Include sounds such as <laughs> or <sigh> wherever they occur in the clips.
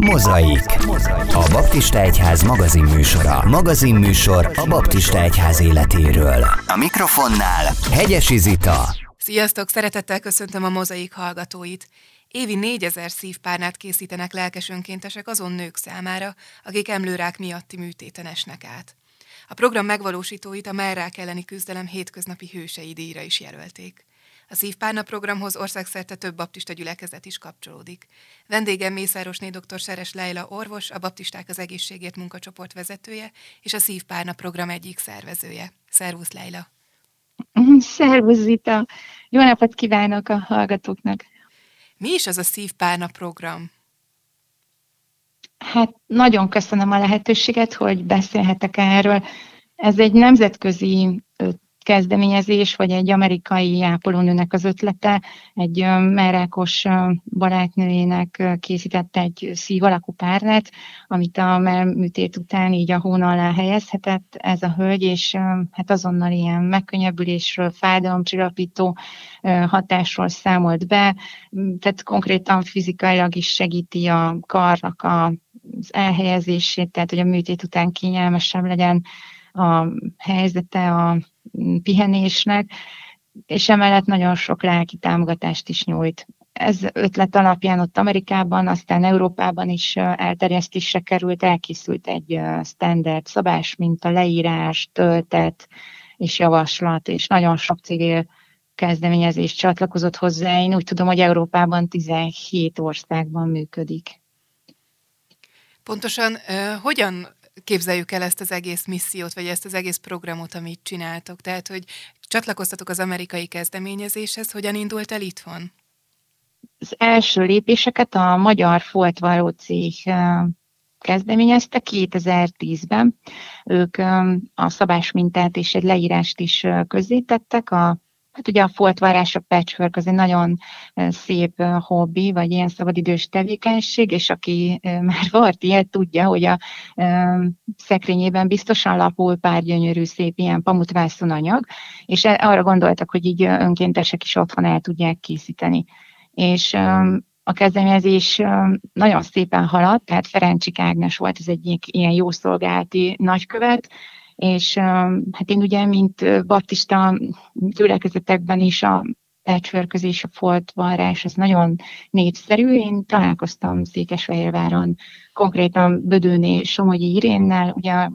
Mozaik. A Baptista Egyház magazinműsora. Magazinműsor a Baptista Egyház életéről. A mikrofonnál Hegyesi Zita. Sziasztok! Szeretettel köszöntöm a Mozaik hallgatóit. Évi 4000 szívpárnát készítenek lelkes önkéntesek azon nők számára, akik emlőrák miatti műtéten esnek át. A program megvalósítóit a merrák elleni küzdelem hétköznapi hősei díjra is jelölték. A Szívpárna programhoz országszerte több baptista gyülekezet is kapcsolódik. Vendégem Mészárosné dr. Seres Leila orvos, a Baptisták az egészségért munkacsoport vezetője, és a Szívpárna program egyik szervezője. Szervusz Leila! Szervusz Zita! Jó napot kívánok a hallgatóknak! Mi is az a Szívpárna program? Hát nagyon köszönöm a lehetőséget, hogy beszélhetek erről. Ez egy nemzetközi kezdeményezés, vagy egy amerikai ápolónőnek az ötlete, egy merákos barátnőjének készített egy szív alakú párnát, amit a műtét után így a hón alá helyezhetett ez a hölgy, és hát azonnal ilyen megkönnyebbülésről, fájdalomcsillapító hatásról számolt be, tehát konkrétan fizikailag is segíti a karnak az elhelyezését, tehát hogy a műtét után kényelmesebb legyen a helyzete a pihenésnek, és emellett nagyon sok lelki támogatást is nyújt. Ez ötlet alapján ott Amerikában, aztán Európában is elterjesztésre került, elkészült egy standard szabás, mint a leírás, töltet és javaslat, és nagyon sok civil kezdeményezés csatlakozott hozzá. Én úgy tudom, hogy Európában 17 országban működik. Pontosan hogyan képzeljük el ezt az egész missziót, vagy ezt az egész programot, amit csináltok? Tehát, hogy csatlakoztatok az amerikai kezdeményezéshez, hogyan indult el itthon? Az első lépéseket a Magyar Foltvaró cég kezdeményezte 2010-ben. Ők a szabás mintát és egy leírást is közzétettek a Hát ugye a foltvarás, a patchwork az egy nagyon szép hobbi, vagy ilyen szabadidős tevékenység, és aki <laughs> már vart ilyet, tudja, hogy a szekrényében biztosan lapul pár gyönyörű, szép ilyen pamutvászon anyag, és e, arra gondoltak, hogy így önkéntesek is otthon el tudják készíteni. És a kezdeményezés nagyon szépen haladt, tehát Ferencsik Ágnes volt az egyik ilyen jószolgálati nagykövet, és hát én ugye, mint baptista gyülekezetekben is a patchworközés, a foltvarrás, ez nagyon népszerű. Én találkoztam Székesfehérváron, konkrétan Bödőné Somogyi Irénnel, ugye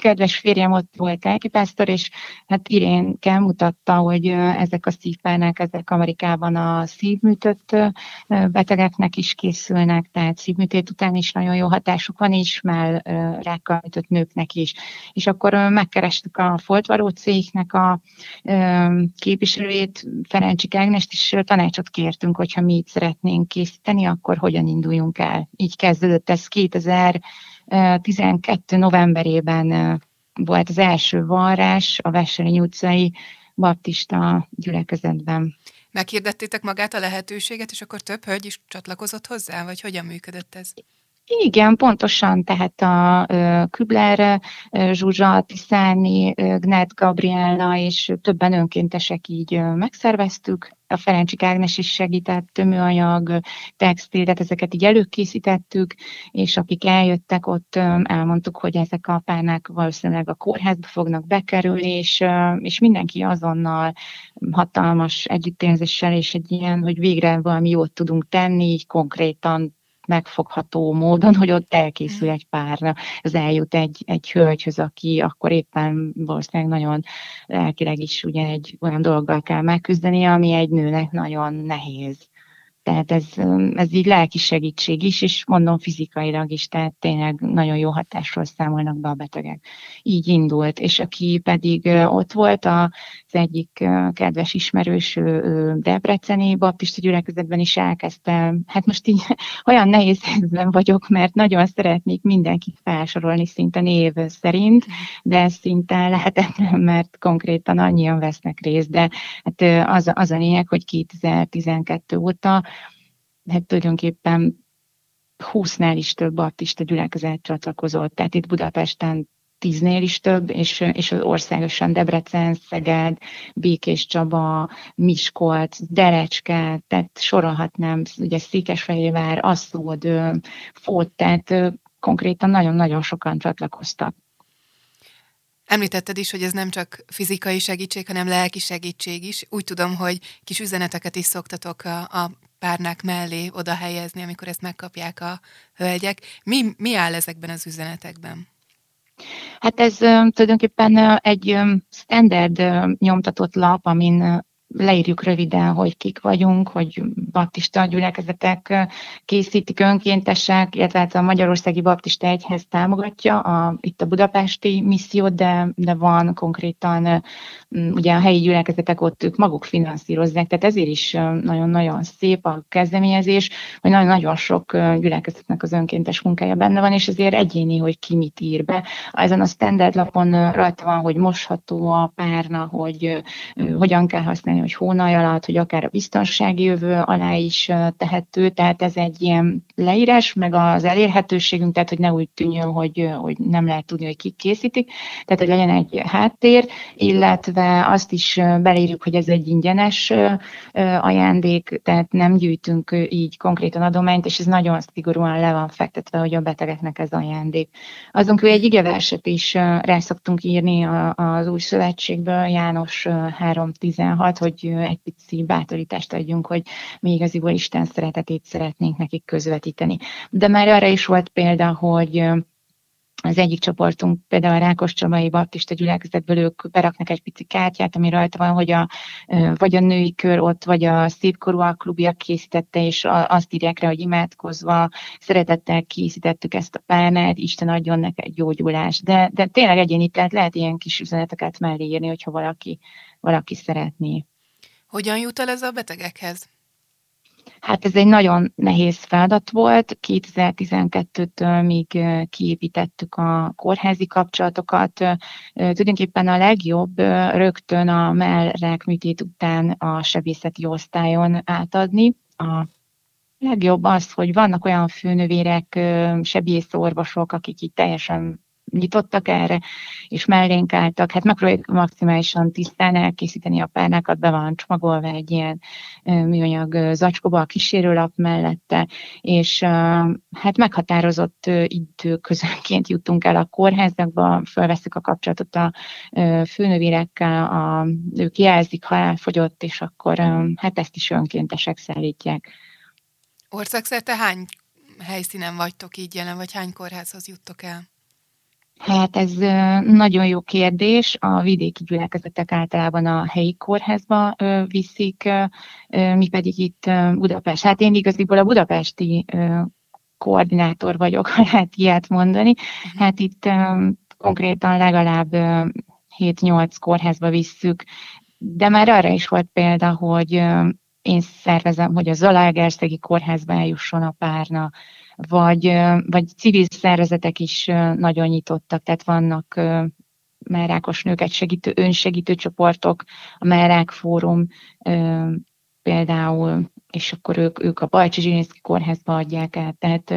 kedves férjem ott volt lelkipásztor, és hát Irénke mutatta, hogy ezek a szívpánák, ezek Amerikában a szívműtött betegeknek is készülnek, tehát szívműtét után is nagyon jó hatásuk van, és már rákkal műtött nőknek is. És akkor megkerestük a Foltvaró cégnek a képviselőjét, Ferencsik Ágnest, és tanácsot kértünk, hogyha mi itt szeretnénk készíteni, akkor hogyan induljunk el. Így kezdődött ez 2000 12 novemberében volt az első varrás a Vesselény utcai baptista gyülekezetben. Meghirdettétek magát a lehetőséget, és akkor több hölgy is csatlakozott hozzá, vagy hogyan működött ez? Igen, pontosan, tehát a Kübler, Zsuzsa, Tiszáni, Gned, Gabriella és többen önkéntesek így megszerveztük. A Ferencsik Ágnes is segített, tömőanyag, textil, tehát ezeket így előkészítettük, és akik eljöttek, ott elmondtuk, hogy ezek a pánák valószínűleg a kórházba fognak bekerülni, és, és mindenki azonnal hatalmas együttérzéssel, és egy ilyen, hogy végre valami jót tudunk tenni, így konkrétan megfogható módon, hogy ott elkészül egy párna, ez eljut egy, egy hölgyhöz, aki akkor éppen valószínűleg nagyon lelkileg is ugye egy olyan dologgal kell megküzdeni, ami egy nőnek nagyon nehéz. Tehát ez, ez így lelki segítség is, és mondom fizikailag is, tehát tényleg nagyon jó hatásról számolnak be a betegek. Így indult, és aki pedig ott volt, az egyik kedves ismerős Debreceni baptista gyülekezetben is elkezdte, hát most így <laughs> olyan nehéz helyzetben vagyok, mert nagyon szeretnék mindenkit felsorolni szinte név szerint, de ez szinte lehetetlen, mert konkrétan annyian vesznek részt, de hát az, az a lényeg, hogy 2012 óta hát tulajdonképpen 20-nál is több baptista gyülekezet csatlakozott. Tehát itt Budapesten tíznél is több, és, és országosan Debrecen, Szeged, Békés Csaba, Miskolc, Derecske, tehát sorolhatnám, ugye Székesfehérvár, Asszód, Fót, tehát konkrétan nagyon-nagyon sokan csatlakoztak. Említetted is, hogy ez nem csak fizikai segítség, hanem lelki segítség is. Úgy tudom, hogy kis üzeneteket is szoktatok a, a párnák mellé oda helyezni, amikor ezt megkapják a hölgyek. Mi, mi áll ezekben az üzenetekben? Hát ez tulajdonképpen egy standard nyomtatott lap, amin leírjuk röviden, hogy kik vagyunk, hogy baptista gyülekezetek készítik önkéntesek, illetve hát a Magyarországi Baptista Egyhez támogatja a, itt a budapesti missziót, de, de van konkrétan ugye a helyi gyülekezetek ott ők maguk finanszírozzák, tehát ezért is nagyon-nagyon szép a kezdeményezés, hogy nagyon-nagyon sok gyülekezetnek az önkéntes munkája benne van, és ezért egyéni, hogy ki mit ír be. Ezen a standard lapon rajta van, hogy mosható a párna, hogy hogyan kell használni hogy hónaj alatt, hogy akár a biztonsági jövő alá is tehető, tehát ez egy ilyen leírás, meg az elérhetőségünk, tehát hogy ne úgy tűnjön, hogy, hogy nem lehet tudni, hogy kik készítik, tehát hogy legyen egy háttér, illetve azt is beleírjuk, hogy ez egy ingyenes ajándék, tehát nem gyűjtünk így konkrétan adományt, és ez nagyon szigorúan le van fektetve, hogy a betegeknek ez ajándék. Azon kívül egy igeverset is rá szoktunk írni az új szövetségből, János 3.16, hogy hogy egy pici bátorítást adjunk, hogy mi igaziból Isten szeretetét szeretnénk nekik közvetíteni. De már arra is volt példa, hogy az egyik csoportunk, például a Rákos Csabai Baptista gyülekezetből ők beraknak egy pici kártyát, ami rajta van, hogy a, vagy a női kör ott, vagy a szépkorúak klubja készítette, és azt írják rá, hogy imádkozva, szeretettel készítettük ezt a párnát, Isten adjon neked gyógyulást. De, de tényleg egyéni, tehát lehet ilyen kis üzeneteket mellé írni, hogyha valaki, valaki szeretné. Hogyan jut el ez a betegekhez? Hát ez egy nagyon nehéz feladat volt. 2012-től még kiépítettük a kórházi kapcsolatokat. Tulajdonképpen a legjobb rögtön a mellrák műtét után a sebészeti osztályon átadni. A legjobb az, hogy vannak olyan főnövérek, sebészorvosok, akik itt teljesen nyitottak erre, és mellénk álltak. Hát megpróbáljuk maximálisan tisztán elkészíteni a párnákat, be van csomagolva egy ilyen műanyag zacskóba a kísérőlap mellette, és hát meghatározott időközönként jutunk el a kórházakba, felveszük a kapcsolatot a főnövérekkel, a, ők jelzik, ha elfogyott, és akkor hát ezt is önkéntesek szállítják. Országszerte hány helyszínen vagytok így jelen, vagy hány kórházhoz juttok el? Hát ez nagyon jó kérdés. A vidéki gyülekezetek általában a helyi kórházba viszik, mi pedig itt Budapest. Hát én igaziból a budapesti koordinátor vagyok, <laughs> ha lehet ilyet mondani. Mhm. Hát itt konkrétan legalább 7-8 kórházba visszük, de már arra is volt példa, hogy én szervezem, hogy a Zalaegerszegi kórházba eljusson a párna, vagy, vagy civil szervezetek is nagyon nyitottak, tehát vannak merákos nőket segítő, önsegítő csoportok, a Merák Fórum például, és akkor ők, ők a Bajcsi Zsilinszki kórházba adják át. Tehát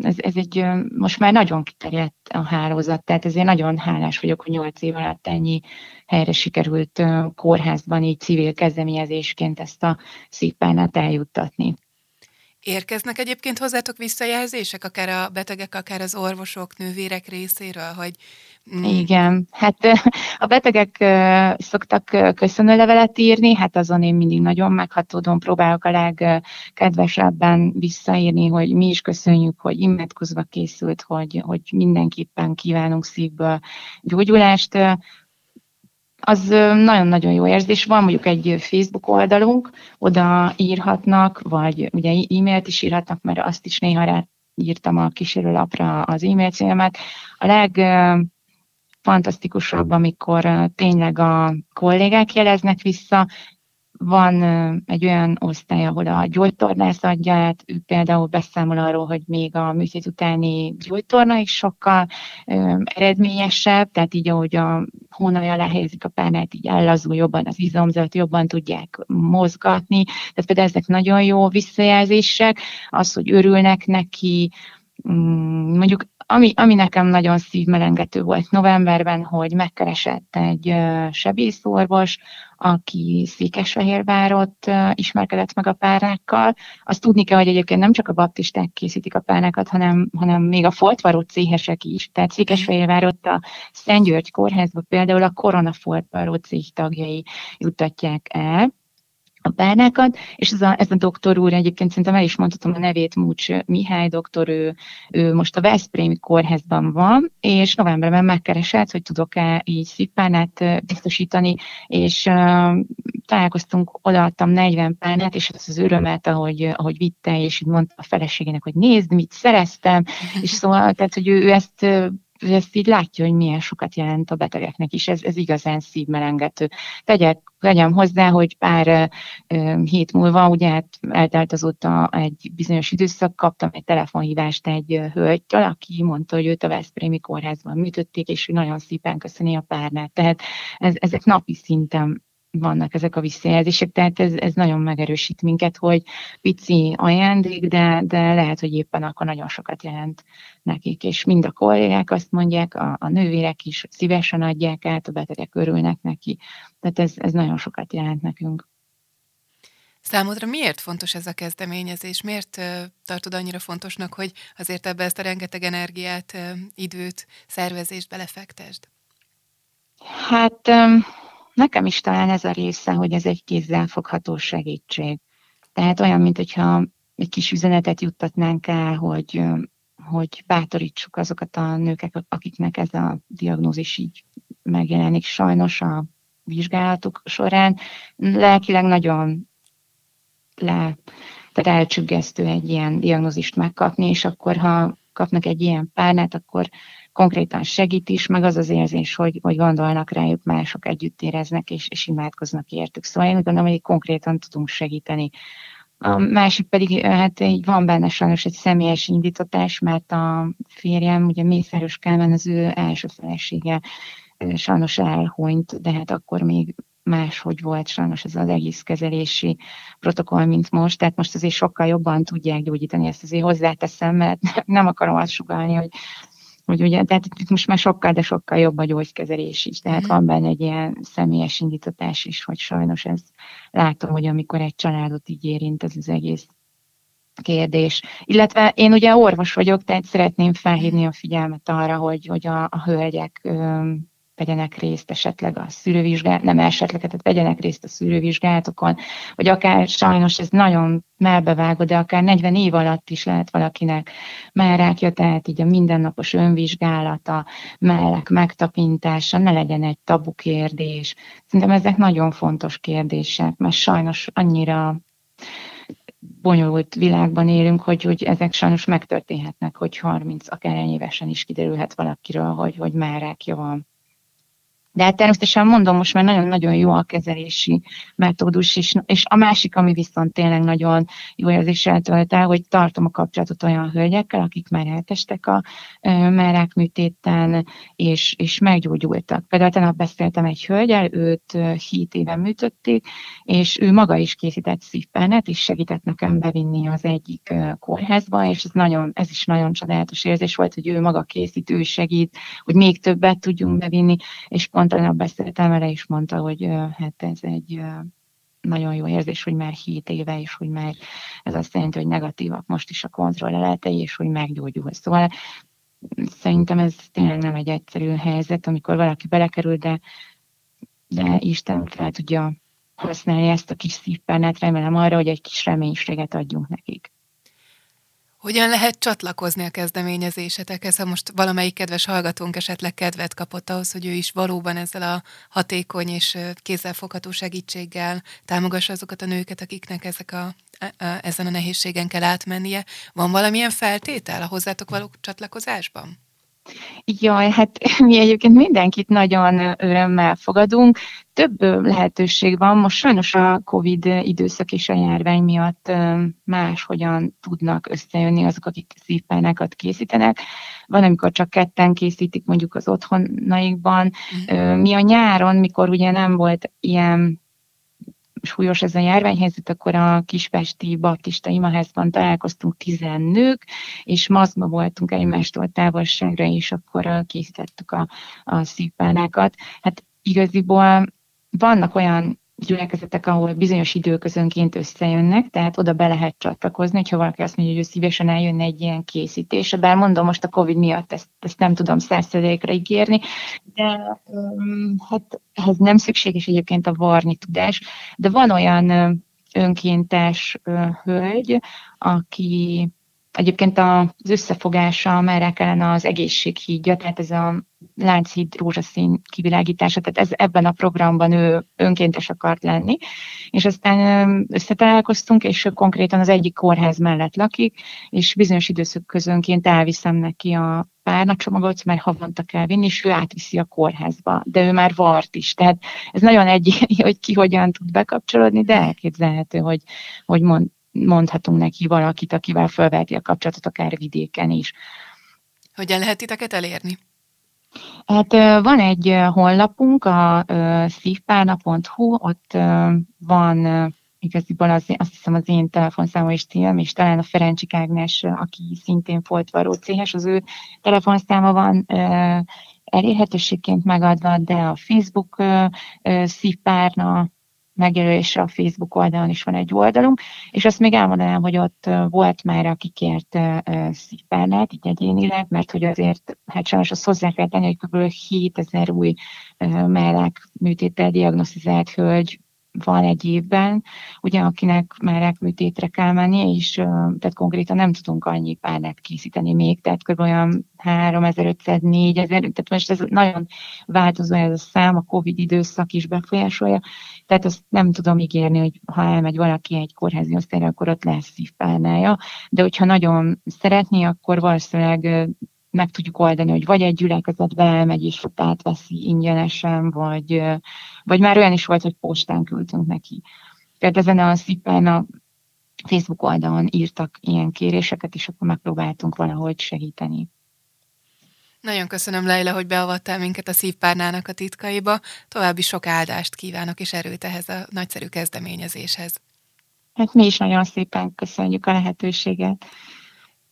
ez, ez egy, most már nagyon kiterjedt a hálózat, tehát ezért nagyon hálás vagyok, hogy nyolc év alatt ennyi helyre sikerült kórházban így civil kezdeményezésként ezt a szívpánát eljuttatni. Érkeznek egyébként hozzátok visszajelzések, akár a betegek, akár az orvosok, nővérek részéről, hogy... Mm. Igen, hát a betegek szoktak köszönőlevelet írni, hát azon én mindig nagyon meghatódom, próbálok a legkedvesebben visszaírni, hogy mi is köszönjük, hogy imádkozva készült, hogy, hogy mindenképpen kívánunk szívből gyógyulást az nagyon-nagyon jó érzés. Van mondjuk egy Facebook oldalunk, oda írhatnak, vagy ugye e-mailt is írhatnak, mert azt is néha rá írtam a kísérőlapra az e-mail címemet. A leg fantasztikusabb, amikor tényleg a kollégák jeleznek vissza, van egy olyan osztály, ahol a gyógytornász adja át, ő például beszámol arról, hogy még a műtét utáni gyógytorna is sokkal eredményesebb, tehát így ahogy a hónaj alá a párnát, így ellazul jobban az izomzat, jobban tudják mozgatni, tehát például ezek nagyon jó visszajelzések, az, hogy örülnek neki, mm, mondjuk ami, ami nekem nagyon szívmelengető volt novemberben, hogy megkeresett egy sebészorvos, aki Székesfehérvárot ismerkedett meg a párnákkal. Azt tudni kell, hogy egyébként nem csak a baptisták készítik a párnákat, hanem, hanem még a foltvaró céhesek is. Tehát Székesfehérvárot a Szent György kórházba például a Korona foltvaró cég tagjai juttatják el a párnákat, és ez a, ez a doktor úr egyébként szerintem el is mondhatom a nevét, Múcs Mihály doktor, ő, ő most a Veszprémi kórházban van, és novemberben megkeresett, hogy tudok-e így szívpárnát biztosítani, és uh, találkoztunk, odaadtam 40 párnát, és az az örömet, ahogy, ahogy vitte, és így mondta a feleségének, hogy nézd, mit szereztem, és szóval, tehát, hogy ő, ő ezt ezt így látja, hogy milyen sokat jelent a betegeknek is, ez, ez igazán szívmelengető. Tegyek, tegyem hozzá, hogy pár uh, hét múlva, ugye hát eltelt azóta egy bizonyos időszak, kaptam egy telefonhívást egy hölgytől, aki mondta, hogy őt a Veszprémi kórházban műtötték, és hogy nagyon szépen köszöni a párnát. Tehát ez, ezek napi szinten vannak ezek a visszajelzések, tehát ez, ez nagyon megerősít minket, hogy pici ajándék, de, de lehet, hogy éppen akkor nagyon sokat jelent nekik, és mind a kollégák azt mondják, a, a nővérek is szívesen adják át, a betegek örülnek neki, tehát ez, ez nagyon sokat jelent nekünk. Számodra miért fontos ez a kezdeményezés? Miért tartod annyira fontosnak, hogy azért ebbe ezt a rengeteg energiát, időt, szervezést belefektesd? Hát nekem is talán ez a része, hogy ez egy kézzelfogható segítség. Tehát olyan, mint hogyha egy kis üzenetet juttatnánk el, hogy, hogy bátorítsuk azokat a nőket, akiknek ez a diagnózis így megjelenik sajnos a vizsgálatuk során. Lelkileg nagyon le, tehát elcsüggesztő egy ilyen diagnózist megkapni, és akkor, ha kapnak egy ilyen párnát, akkor konkrétan segít is, meg az az érzés, hogy, hogy gondolnak rájuk, mások együtt éreznek, és, és imádkoznak értük. Szóval én úgy gondolom, hogy konkrétan tudunk segíteni. A másik pedig, hát így van benne sajnos egy személyes indítatás, mert a férjem, ugye Mészáros Kálmán az ő első felesége sajnos elhunyt, de hát akkor még máshogy volt sajnos ez az egész kezelési protokoll, mint most, tehát most azért sokkal jobban tudják gyógyítani, ezt azért hozzáteszem, mert nem akarom azt sugalni, hogy hogy ugye, tehát itt most már sokkal, de sokkal jobb a gyógykezelés is, tehát mm. van benne egy ilyen személyes indítatás is, hogy sajnos ez látom, hogy amikor egy családot így érint ez az egész kérdés. Illetve én ugye orvos vagyok, tehát szeretném felhívni a figyelmet arra, hogy, hogy a, a hölgyek vegyenek részt esetleg a szűrővizsgálat, nem esetleg, tehát vegyenek részt a szűrővizsgálatokon, vagy akár sajnos ez nagyon melbevágó, de akár 40 év alatt is lehet valakinek rákja, tehát így a mindennapos önvizsgálata, mellek megtapintása, ne legyen egy tabu kérdés. Szerintem ezek nagyon fontos kérdések, mert sajnos annyira bonyolult világban élünk, hogy, hogy ezek sajnos megtörténhetnek, hogy 30, akár évesen is kiderülhet valakiről, hogy, hogy már rákja van. De hát természetesen mondom, most már nagyon-nagyon jó a kezelési metódus, és, és a másik, ami viszont tényleg nagyon jó érzéssel tölt el, hogy tartom a kapcsolatot olyan hölgyekkel, akik már eltestek a merák műtéten, és, és meggyógyultak. Például tegnap beszéltem egy hölgyel, őt 7 éve műtötték, és ő maga is készített szívpenet, és segített nekem bevinni az egyik kórházba, és ez, nagyon, ez is nagyon csodálatos érzés volt, hogy ő maga készít, ő segít, hogy még többet tudjunk bevinni, és pont tegnap beszéltem vele, és mondta, hogy hát ez egy nagyon jó érzés, hogy már 7 éve, és hogy már ez azt jelenti, hogy negatívak most is a kontrolleletei, és hogy meggyógyul. Szóval szerintem ez tényleg nem egy egyszerű helyzet, amikor valaki belekerül, de, de Isten fel tudja használni ezt a kis szívpárnát, remélem arra, hogy egy kis reménységet adjunk nekik. Hogyan lehet csatlakozni a kezdeményezésetekhez, ha most valamelyik kedves hallgatónk esetleg kedvet kapott ahhoz, hogy ő is valóban ezzel a hatékony és kézzelfogható segítséggel támogassa azokat a nőket, akiknek ezek a, ezen a nehézségen kell átmennie. Van valamilyen feltétel a hozzátok való csatlakozásban? Jaj, hát <laughs> mi egyébként mindenkit nagyon örömmel fogadunk. Több lehetőség van. Most sajnos a COVID időszak és a járvány miatt máshogyan tudnak összejönni azok, akik szívpánákat készítenek. Van, amikor csak ketten készítik mondjuk az otthonaikban. Mm. Mi a nyáron, mikor ugye nem volt ilyen súlyos ez a járványhelyzet, akkor a Kispesti Baptista Imaházban találkoztunk tizen nők, és maszkba voltunk egymástól távolságra, és akkor készítettük a, a szívpánákat. Hát igaziból vannak olyan gyülekezetek, ahol bizonyos időközönként összejönnek, tehát oda be lehet csatlakozni, hogyha valaki azt mondja, hogy ő szívesen eljönne egy ilyen készítésre, bár mondom, most a Covid miatt ezt, ezt nem tudom százszerzelékre ígérni, de um, hát ehhez nem szükséges egyébként a varni tudás, de van olyan önkéntes hölgy, aki Egyébként az összefogása merre kellene az egészséghídja, tehát ez a Lánchíd rózsaszín kivilágítása, tehát ez, ebben a programban ő önkéntes akart lenni, és aztán összetalálkoztunk, és konkrétan az egyik kórház mellett lakik, és bizonyos időszak közönként elviszem neki a párnacsomagot, mert havonta kell vinni, és ő átviszi a kórházba, de ő már vart is, tehát ez nagyon egyéni, <laughs> hogy ki hogyan tud bekapcsolódni, de elképzelhető, hogy, hogy mond, mondhatunk neki valakit, akivel felveheti a kapcsolatot, akár vidéken is. Hogyan lehet titeket elérni? Hát van egy honlapunk, a szívpárna.hu, ott van igaziból az, azt hiszem az én telefonszámom és cím, és talán a Ferencsik Ágnes, aki szintén foltvaró céhes, az ő telefonszáma van elérhetőségként megadva, de a Facebook szívpárna megjelölésre a Facebook oldalon is van egy oldalunk, és azt még elmondanám, hogy ott volt már, aki kért szívpárnát, így egyénileg, mert hogy azért, hát sajnos azt hozzá kell tenni, hogy kb. 7000 új mellák műtéttel diagnosztizált hölgy van egy évben, ugye akinek már rákműtétre kell menni, és tehát konkrétan nem tudunk annyi párnát készíteni még, tehát kb. olyan 3500, 4000, tehát most ez nagyon változó ez a szám, a Covid időszak is befolyásolja, tehát azt nem tudom ígérni, hogy ha elmegy valaki egy kórházi osztályra, akkor ott lesz szívpárnája, de hogyha nagyon szeretné, akkor valószínűleg meg tudjuk oldani, hogy vagy egy gyülekezetbe elmegy és ott átveszi ingyenesen, vagy, vagy már olyan is volt, hogy postán küldtünk neki. Tehát ezen a szépen a Facebook oldalon írtak ilyen kéréseket, és akkor megpróbáltunk valahogy segíteni. Nagyon köszönöm, Leila, hogy beavattál minket a szívpárnának a titkaiba. További sok áldást kívánok és erőt ehhez a nagyszerű kezdeményezéshez. Hát mi is nagyon szépen köszönjük a lehetőséget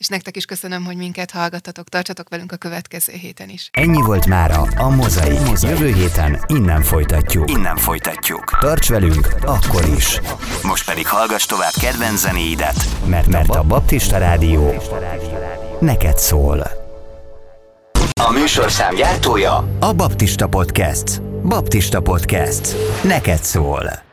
és nektek is köszönöm, hogy minket hallgattatok, tartsatok velünk a következő héten is. Ennyi volt már a Mozai. Jövő héten innen folytatjuk. Innen folytatjuk. Tarts velünk akkor is. Most pedig hallgass tovább kedvenc zenéidet, mert, mert a Baptista Rádió neked szól. A műsorszám gyártója a Baptista Podcast. Baptista Podcast. Neked szól.